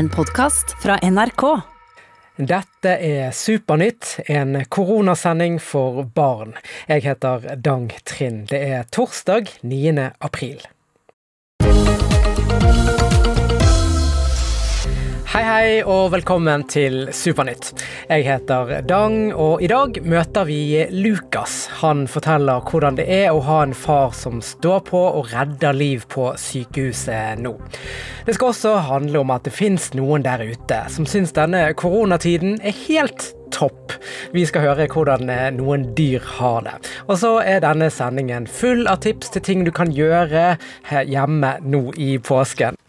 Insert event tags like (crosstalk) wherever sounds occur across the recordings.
En podkast fra NRK. Dette er Supernytt, en koronasending for barn. Jeg heter Dang Trind. Det er torsdag 9. april. Hei, hei, og velkommen til Supernytt. Jeg heter Dang, og i dag møter vi Lukas. Han forteller hvordan det er å ha en far som står på og redder liv på sykehuset nå. Det skal også handle om at det fins noen der ute som syns denne koronatiden er helt topp. Vi skal høre hvordan noen dyr har det. Og så er denne sendingen full av tips til ting du kan gjøre hjemme nå i påsken.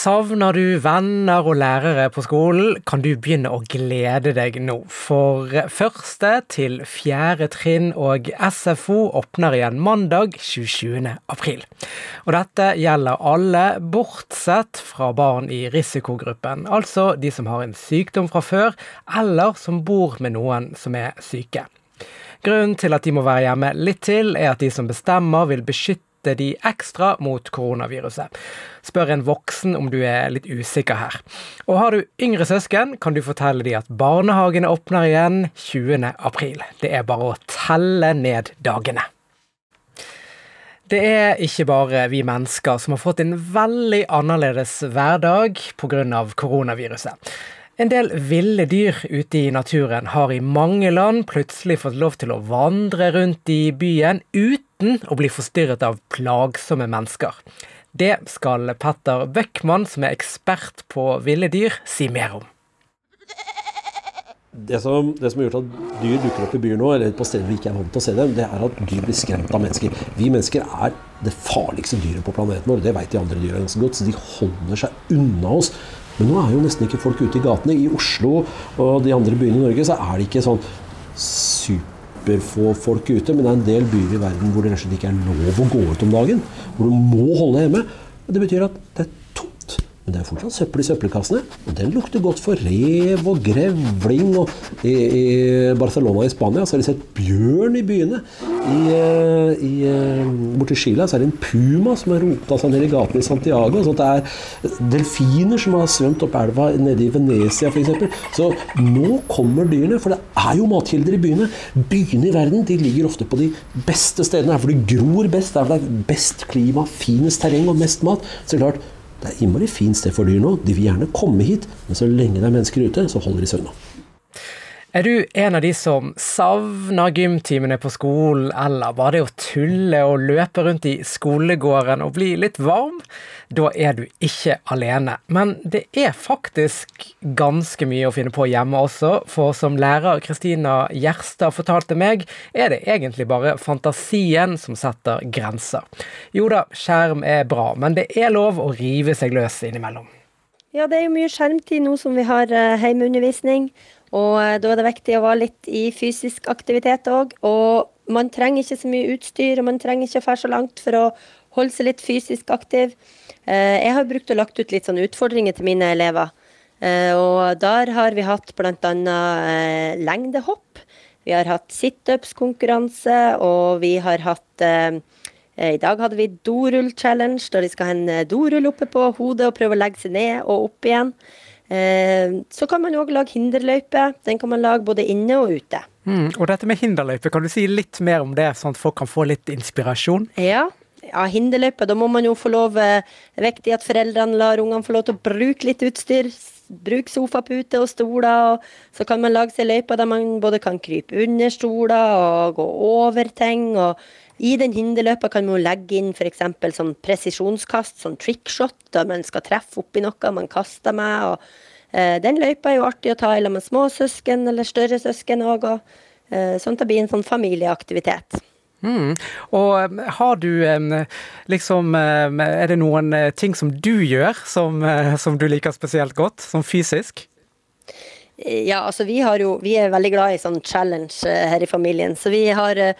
Savner du venner og lærere på skolen, kan du begynne å glede deg nå. For første til fjerde trinn og SFO åpner igjen mandag 27. april. Og dette gjelder alle, bortsett fra barn i risikogruppen. Altså de som har en sykdom fra før, eller som bor med noen som er syke. Grunnen til at de må være hjemme litt til, er at de som bestemmer vil beskytte de ekstra mot koronaviruset. Spør en voksen om du er litt usikker her. Og har du yngre søsken, kan du fortelle de at barnehagene åpner igjen 20. april. Det er bare å telle ned dagene. Det er ikke bare vi mennesker som har fått en veldig annerledes hverdag pga. koronaviruset. En del ville dyr ute i naturen har i mange land plutselig fått lov til å vandre rundt i byen uten å bli forstyrret av plagsomme mennesker. Det skal Petter Bøckmann, som er ekspert på ville dyr, si mer om. Det som, det som, har gjort at dyr dukker opp i byer nå, eller på steder vi ikke er vant til å se dem, det er at dyr blir skremt av mennesker. Vi mennesker er det farligste dyret på planeten vår. Det vet de andre dyra ganske godt, så de holder seg unna oss. Men nå er jo nesten ikke folk ute i gatene. I Oslo og de andre byene i Norge så er det ikke sånn superfå folk ute, men det er en del byer i verden hvor det rett og slett ikke er lov å gå ut om dagen. Hvor du må holde hjemme. Og det betyr at det. Men det er fortsatt søppel i søppelkassene. Og den lukter godt for rev og grevling. Og i, i Barcelona i Spania så har de sett bjørn i byene. I, i, borti Chile så er det en puma som har rota seg ned i gaten i Santiago. Så det er delfiner som har svømt opp elva nede i Venezia f.eks. Så nå kommer dyrene, for det er jo matkilder i byene. Byene i verden de ligger ofte på de beste stedene. Her for det gror best, der det er best klima, finest terreng og mest mat. Så klart, det er innmari fint sted for dyr nå. De vil gjerne komme hit, men så lenge det er mennesker ute, så holder de seg unna. Er du en av de som savner gymtimene på skolen, eller bare det å tulle og løpe rundt i skolegården og bli litt varm? Da er du ikke alene. Men det er faktisk ganske mye å finne på hjemme også, for som lærer Kristina Gjerstad fortalte meg, er det egentlig bare fantasien som setter grenser. Jo da, skjerm er bra, men det er lov å rive seg løs innimellom. Ja, det er jo mye skjermtid nå som vi har hjemmeundervisning. Og da er det viktig å være litt i fysisk aktivitet òg. Og man trenger ikke så mye utstyr, og man trenger ikke å fære så langt for å holde seg litt fysisk aktiv. Jeg har brukt og lagt ut litt sånne utfordringer til mine elever. Og der har vi hatt bl.a. lengdehopp. Vi har hatt situps-konkurranse, og vi har hatt I dag hadde vi dorull-challenge, der de skal ha en dorull oppe på hodet og prøve å legge seg ned og opp igjen. Så kan man òg lage hinderløype. Den kan man lage både inne og ute. Mm, og dette med hinderløype, kan du si litt mer om det, sånn at folk kan få litt inspirasjon? Ja, ja hinderløype. Da må man jo få lov Det er viktig at foreldrene lar ungene få lov til å bruke litt utstyr. Bruke sofapute og stoler. Og så kan man lage seg løyper der man både kan krype under stoler og gå over ting. og i den hinderløypa kan man legge inn f.eks. sånn presisjonskast, sånn trickshot, der man skal treffe oppi noe man kaster med. og eh, Den løypa er jo artig å ta i med småsøsken eller større søsken òg, eh, sånn at det blir en sånn familieaktivitet. Mm. Og har du liksom Er det noen ting som du gjør som, som du liker spesielt godt, som fysisk? Ja, altså vi jo Vi er veldig glad i sånn challenge her i familien, så vi har uh,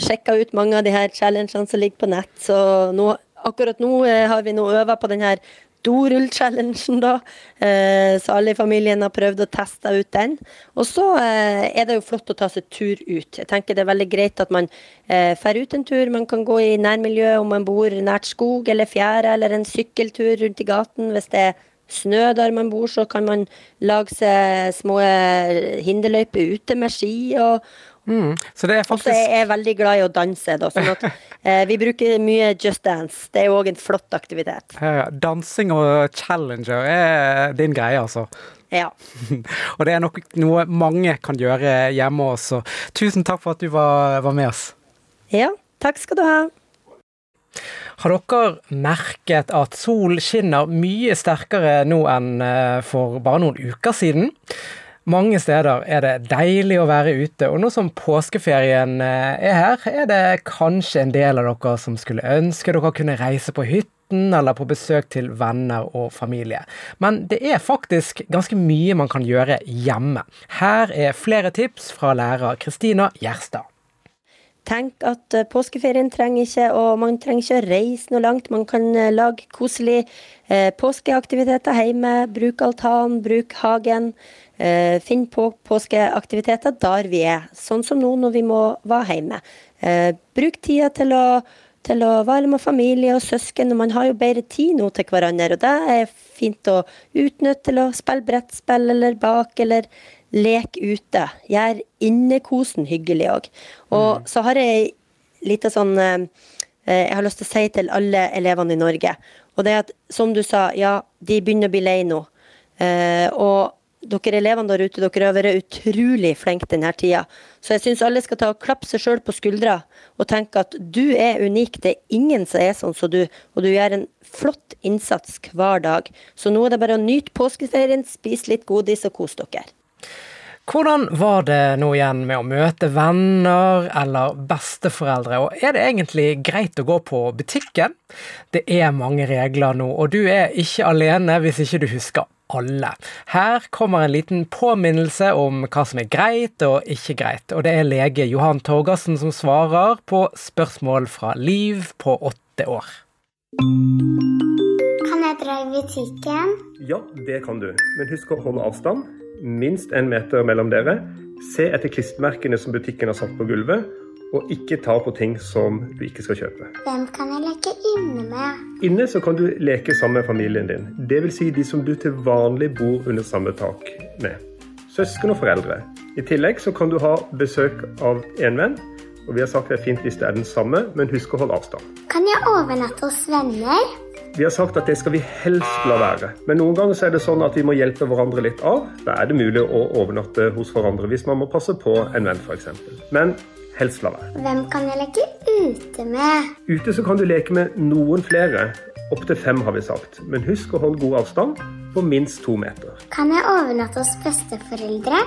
sjekka ut mange av de her challengene som ligger på nett. Så nå, akkurat nå uh, har vi nå øva på den her dorull-challengen, da. Uh, så alle i familien har prøvd å teste ut den. Og så uh, er det jo flott å ta seg tur ut. Jeg tenker det er veldig greit at man drar ut en tur. Man kan gå i nærmiljøet om man bor nært skog eller fjære, eller en sykkeltur rundt i gaten hvis det er snø der man bor, så kan man lage seg små hinderløyper ute med ski. og Mm. Så det er faktisk... Også er jeg veldig glad i å danse, da. Sånn at (laughs) eh, vi bruker mye Just Dance. Det er jo òg en flott aktivitet. ja, ja, Dansing og challenger er din greie, altså. Ja. (laughs) Og det er nok noe mange kan gjøre hjemme også. Tusen takk for at du var, var med oss. ja. Takk skal du ha. Har dere merket at sol skinner mye sterkere nå enn eh, for bare noen uker siden? Mange steder er det deilig å være ute, og nå som påskeferien eh, er her, er det kanskje en del av dere som skulle ønske dere kunne reise på hytten eller på besøk til venner og familie. Men det er faktisk ganske mye man kan gjøre hjemme. Her er flere tips fra lærer Kristina Gjerstad. Tenk at eh, påskeferien trenger ikke, og man trenger ikke å reise noe langt. Man kan eh, lage koselig eh, påskeaktiviteter hjemme. Bruk altan, bruk hagen. Finn på påskeaktiviteter der vi er, sånn som nå når vi må være hjemme. Bruk tida til å, til å være med familie og søsken, og man har jo bedre tid nå til hverandre. Og det er fint å utnytte til å spille brettspill eller bake eller leke ute. Gjør innekosen hyggelig òg. Og så har jeg litt sånn eh, eh, jeg har lyst til å si til alle elevene i Norge. Og det er at, som du sa, ja, de begynner å bli lei nå. Eh, og dere elevene der ute, dere har vært utrolig flinke denne tida. Så jeg syns alle skal ta og klappe seg sjøl på skuldra og tenke at du er unik. Det er ingen som er sånn som du, og du gjør en flott innsats hver dag. Så nå er det bare å nyte påskeferien, spise litt godis og kose dere. Hvordan var det nå igjen med å møte venner eller besteforeldre, og er det egentlig greit å gå på butikken? Det er mange regler nå, og du er ikke alene hvis ikke du husker alle. Her kommer en liten påminnelse om hva som er greit og ikke greit, og det er lege Johan Torgersen som svarer på spørsmål fra Liv på åtte år. Kan jeg dra i butikken? Ja, det kan du. Men husk å holde avstand. Minst en meter mellom dere. Se etter klistremerkene som butikken har satt på gulvet. Og ikke ta på ting som du ikke skal kjøpe. Hvem kan jeg leke inne med? Inne så kan du leke sammen med familien din. Dvs. Si de som du til vanlig bor under samme tak med. Søsken og foreldre. I tillegg så kan du ha besøk av en venn. Og vi har sagt det er fint hvis det er den samme, men husk å holde avstand. Kan jeg overnatte hos venner? Vi har sagt at det skal vi helst la være. Men noen ganger så er det sånn at vi må hjelpe hverandre litt av. Da er det mulig å overnatte hos hverandre hvis man må passe på en venn f.eks. Men helst la være. Hvem kan jeg leke ute med? Ute så kan du leke med noen flere. Opptil fem har vi sagt. Men husk å holde god avstand på minst to meter. Kan jeg overnatte hos besteforeldre?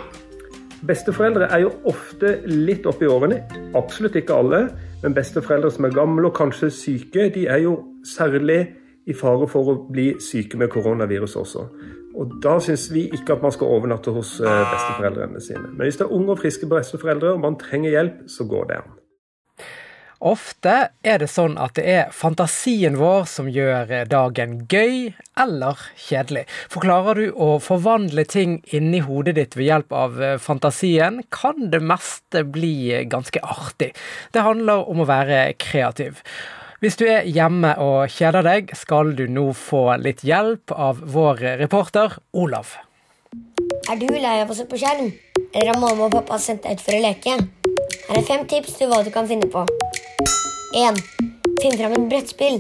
Besteforeldre er jo ofte litt oppi årene. Absolutt ikke alle. Men besteforeldre som er gamle og kanskje syke, de er jo særlig i fare for å bli syke med koronavirus også. Og Da syns vi ikke at man skal overnatte hos eh, besteforeldrene sine. Men hvis det er unge og friske besteforeldre og man trenger hjelp, så går det an. Ofte er det sånn at det er fantasien vår som gjør dagen gøy eller kjedelig. Forklarer du å forvandle ting inni hodet ditt ved hjelp av eh, fantasien, kan det meste bli ganske artig. Det handler om å være kreativ. Hvis du er hjemme og kjeder deg, skal du nå få litt hjelp av vår reporter Olav. Er du lei av å se på skjerm? Eller har mamma og pappa sendt deg ut for å leke? Her er fem tips til hva du kan finne på. 1. Finn fram et brettspill.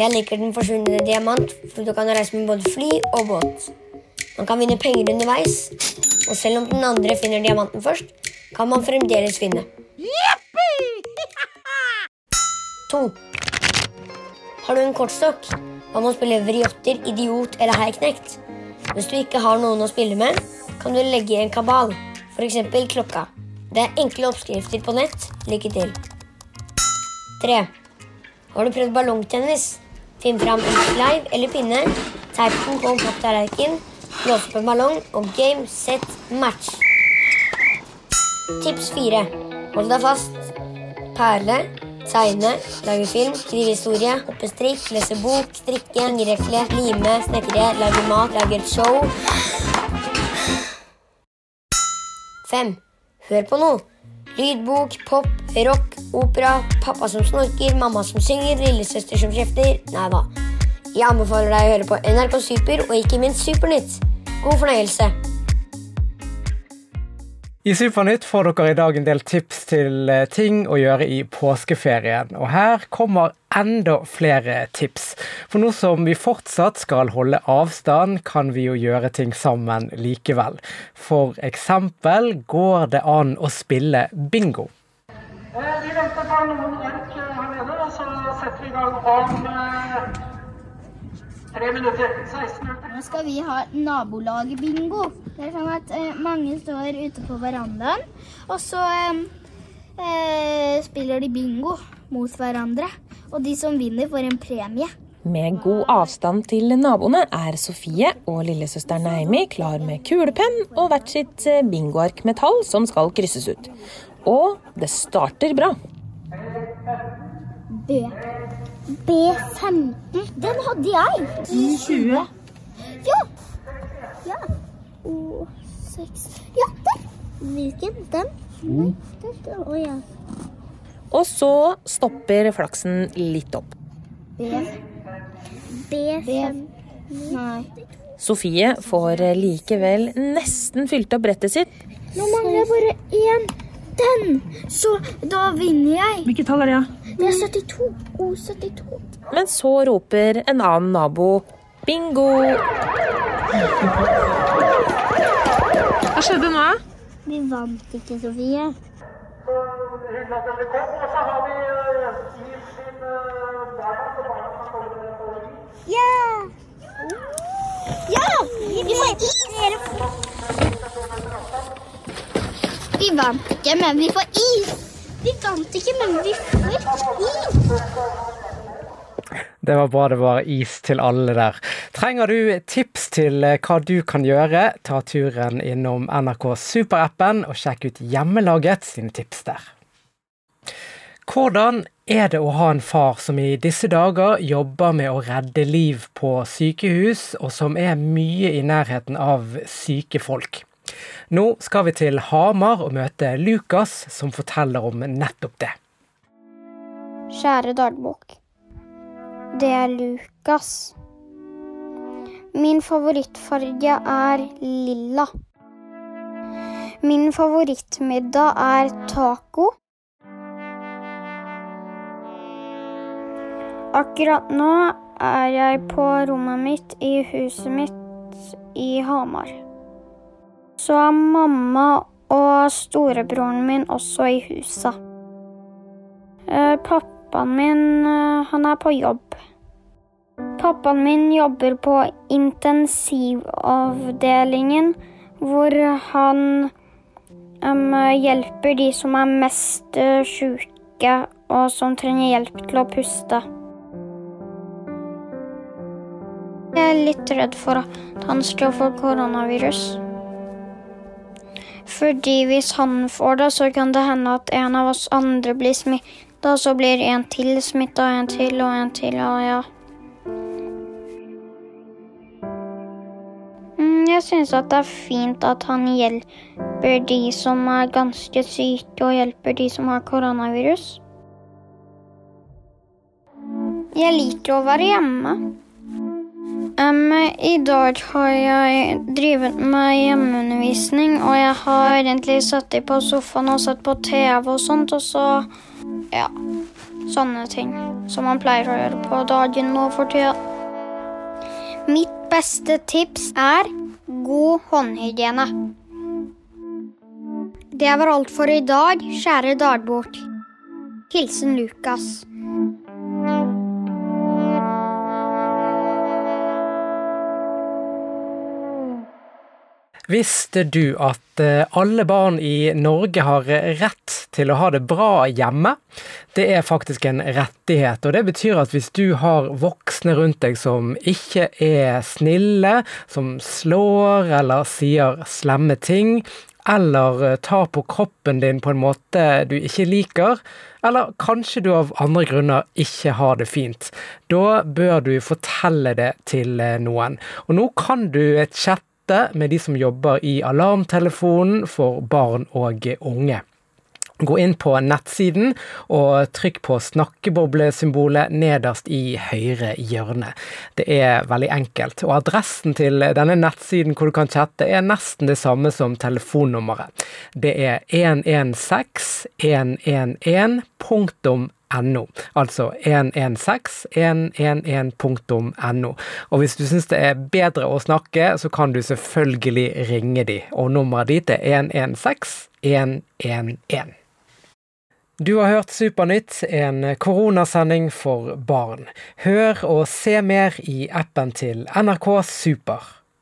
Jeg liker Den forsvunne diamant, for du kan reise med både fly og båt. Man kan vinne penger underveis, og selv om den andre finner diamanten først, kan man fremdeles vinne. (laughs) 2. Har du en kortstokk? Hva med å spille vriotter, idiot eller heiknekt? Hvis du ikke har noen å spille med, kan du legge i en kabal, f.eks. klokka. Det er enkle oppskrifter på nett. Lykke til. 3. Har du prøvd ballongtennis? Finn fram en sleiv eller pinne, teip den på en papptallerken, blås opp en ballong og game, set, match. Tips 4. Hold deg fast. Perle. Tegne, lage film, skrive historie, hoppe strikk, lese bok, strikke, refle, lime, snekre, lage mat, lage et show. 5. Hør på noe. Lydbok, pop, rock, opera, pappa som snorker, mamma som synger, lillesøster som kjefter. Nei da. Jeg anbefaler deg å høre på NRK Super og ikke minst Supernytt. God fornøyelse. I Supernytt får dere i dag en del tips til eh, ting å gjøre i påskeferien. Og her kommer enda flere tips. For nå som vi fortsatt skal holde avstand, kan vi jo gjøre ting sammen likevel. For eksempel går det an å spille bingo. Vi venter på noen ark her nede, så setter vi i gang om eh, tre minutter. 16 minutter. Nå skal vi ha nabolagbingo. Det er sånn at eh, mange står ute på verandaen, og så eh, eh, spiller de bingo mot hverandre. Og de som vinner, får en premie. Med god avstand til naboene er Sofie og lillesøsteren Naimi klar med kulepenn og hvert sitt eh, bingoark med tall som skal krysses ut. Og det starter bra. B. B15. Den hadde jeg. I20. Ja. Ja. O6. Ja, der. Hvilken? Den? Nei, den. Å ja. Og så stopper flaksen litt opp. B. B5. Nei. Sofie får likevel nesten fylt opp brettet sitt, Nå mangler jeg bare én. Den! Så da vinner jeg. Hvilket tall er det, ja? Det er 72. O72. men så roper en annen nabo bingo. Hva skjedde nå? Vi vant ikke, Sofie. Hyggelig at dere kom. Og så har vi må Siv sin barna, på. Ja! Ja! Vi får is! Vi vant ikke, men vi får is. Vi vant ikke, men vi får is. Det var bra det var is til alle der. Trenger du tips til eh, hva du kan gjøre, ta turen innom NRK Super-appen og sjekk ut Hjemmelaget sine tips der. Hvordan er det å ha en far som i disse dager jobber med å redde liv på sykehus, og som er mye i nærheten av syke folk? Nå skal vi til Hamar og møte Lukas, som forteller om nettopp det. Kjære dagbok. Det er Lukas. Min favorittfarge er lilla. Min favorittmiddag er taco. Akkurat nå er jeg på rommet mitt i huset mitt i Hamar. Så er mamma og storebroren min også i huset. Eh, Pappaen min, eh, han er på jobb. Pappaen min jobber på intensivavdelingen, hvor han um, hjelper de som er mest eh, sjuke, og som trenger hjelp til å puste. Jeg er litt redd for at han skal få koronavirus. Fordi hvis han får det, så kan det hende at en av oss andre blir smitta, så blir en til smitta, en til og en til, og ja. Mm, Jeg syns at det er fint at han hjelper de som er ganske syke, og hjelper de som har koronavirus. Jeg liker å være hjemme. Em, I dag har jeg drevet med hjemmeundervisning, og jeg har egentlig sittet på sofaen og sett på TV og sånt, og så ja, sånne ting som man pleier å gjøre på dagen nå for tida. Mitt beste tips er god håndhygiene. Det var alt for i dag, kjære dagbok. Hilsen Lukas. Visste du at eh, alle barn i Norge har rett til å ha det bra hjemme? Det er faktisk en rettighet, og det betyr at hvis du har voksne rundt deg som ikke er snille, som slår eller sier slemme ting, eller eh, tar på kroppen din på en måte du ikke liker, eller kanskje du av andre grunner ikke har det fint, da bør du fortelle det til eh, noen. Og nå kan du chatte med de som jobber i Alarmtelefonen for barn og unge. Gå inn på nettsiden og trykk på snakkeboblesymbolet nederst i høyre hjørne. Det er veldig enkelt, og adressen til denne nettsiden hvor du kan chatte er nesten det samme som telefonnummeret. Det er 116111.no. Altså 116111.no. Og hvis du syns det er bedre å snakke, så kan du selvfølgelig ringe de, og nummeret ditt er 116111. Du har hørt Supernytt, en koronasending for barn. Hør og se mer i appen til NRK Super.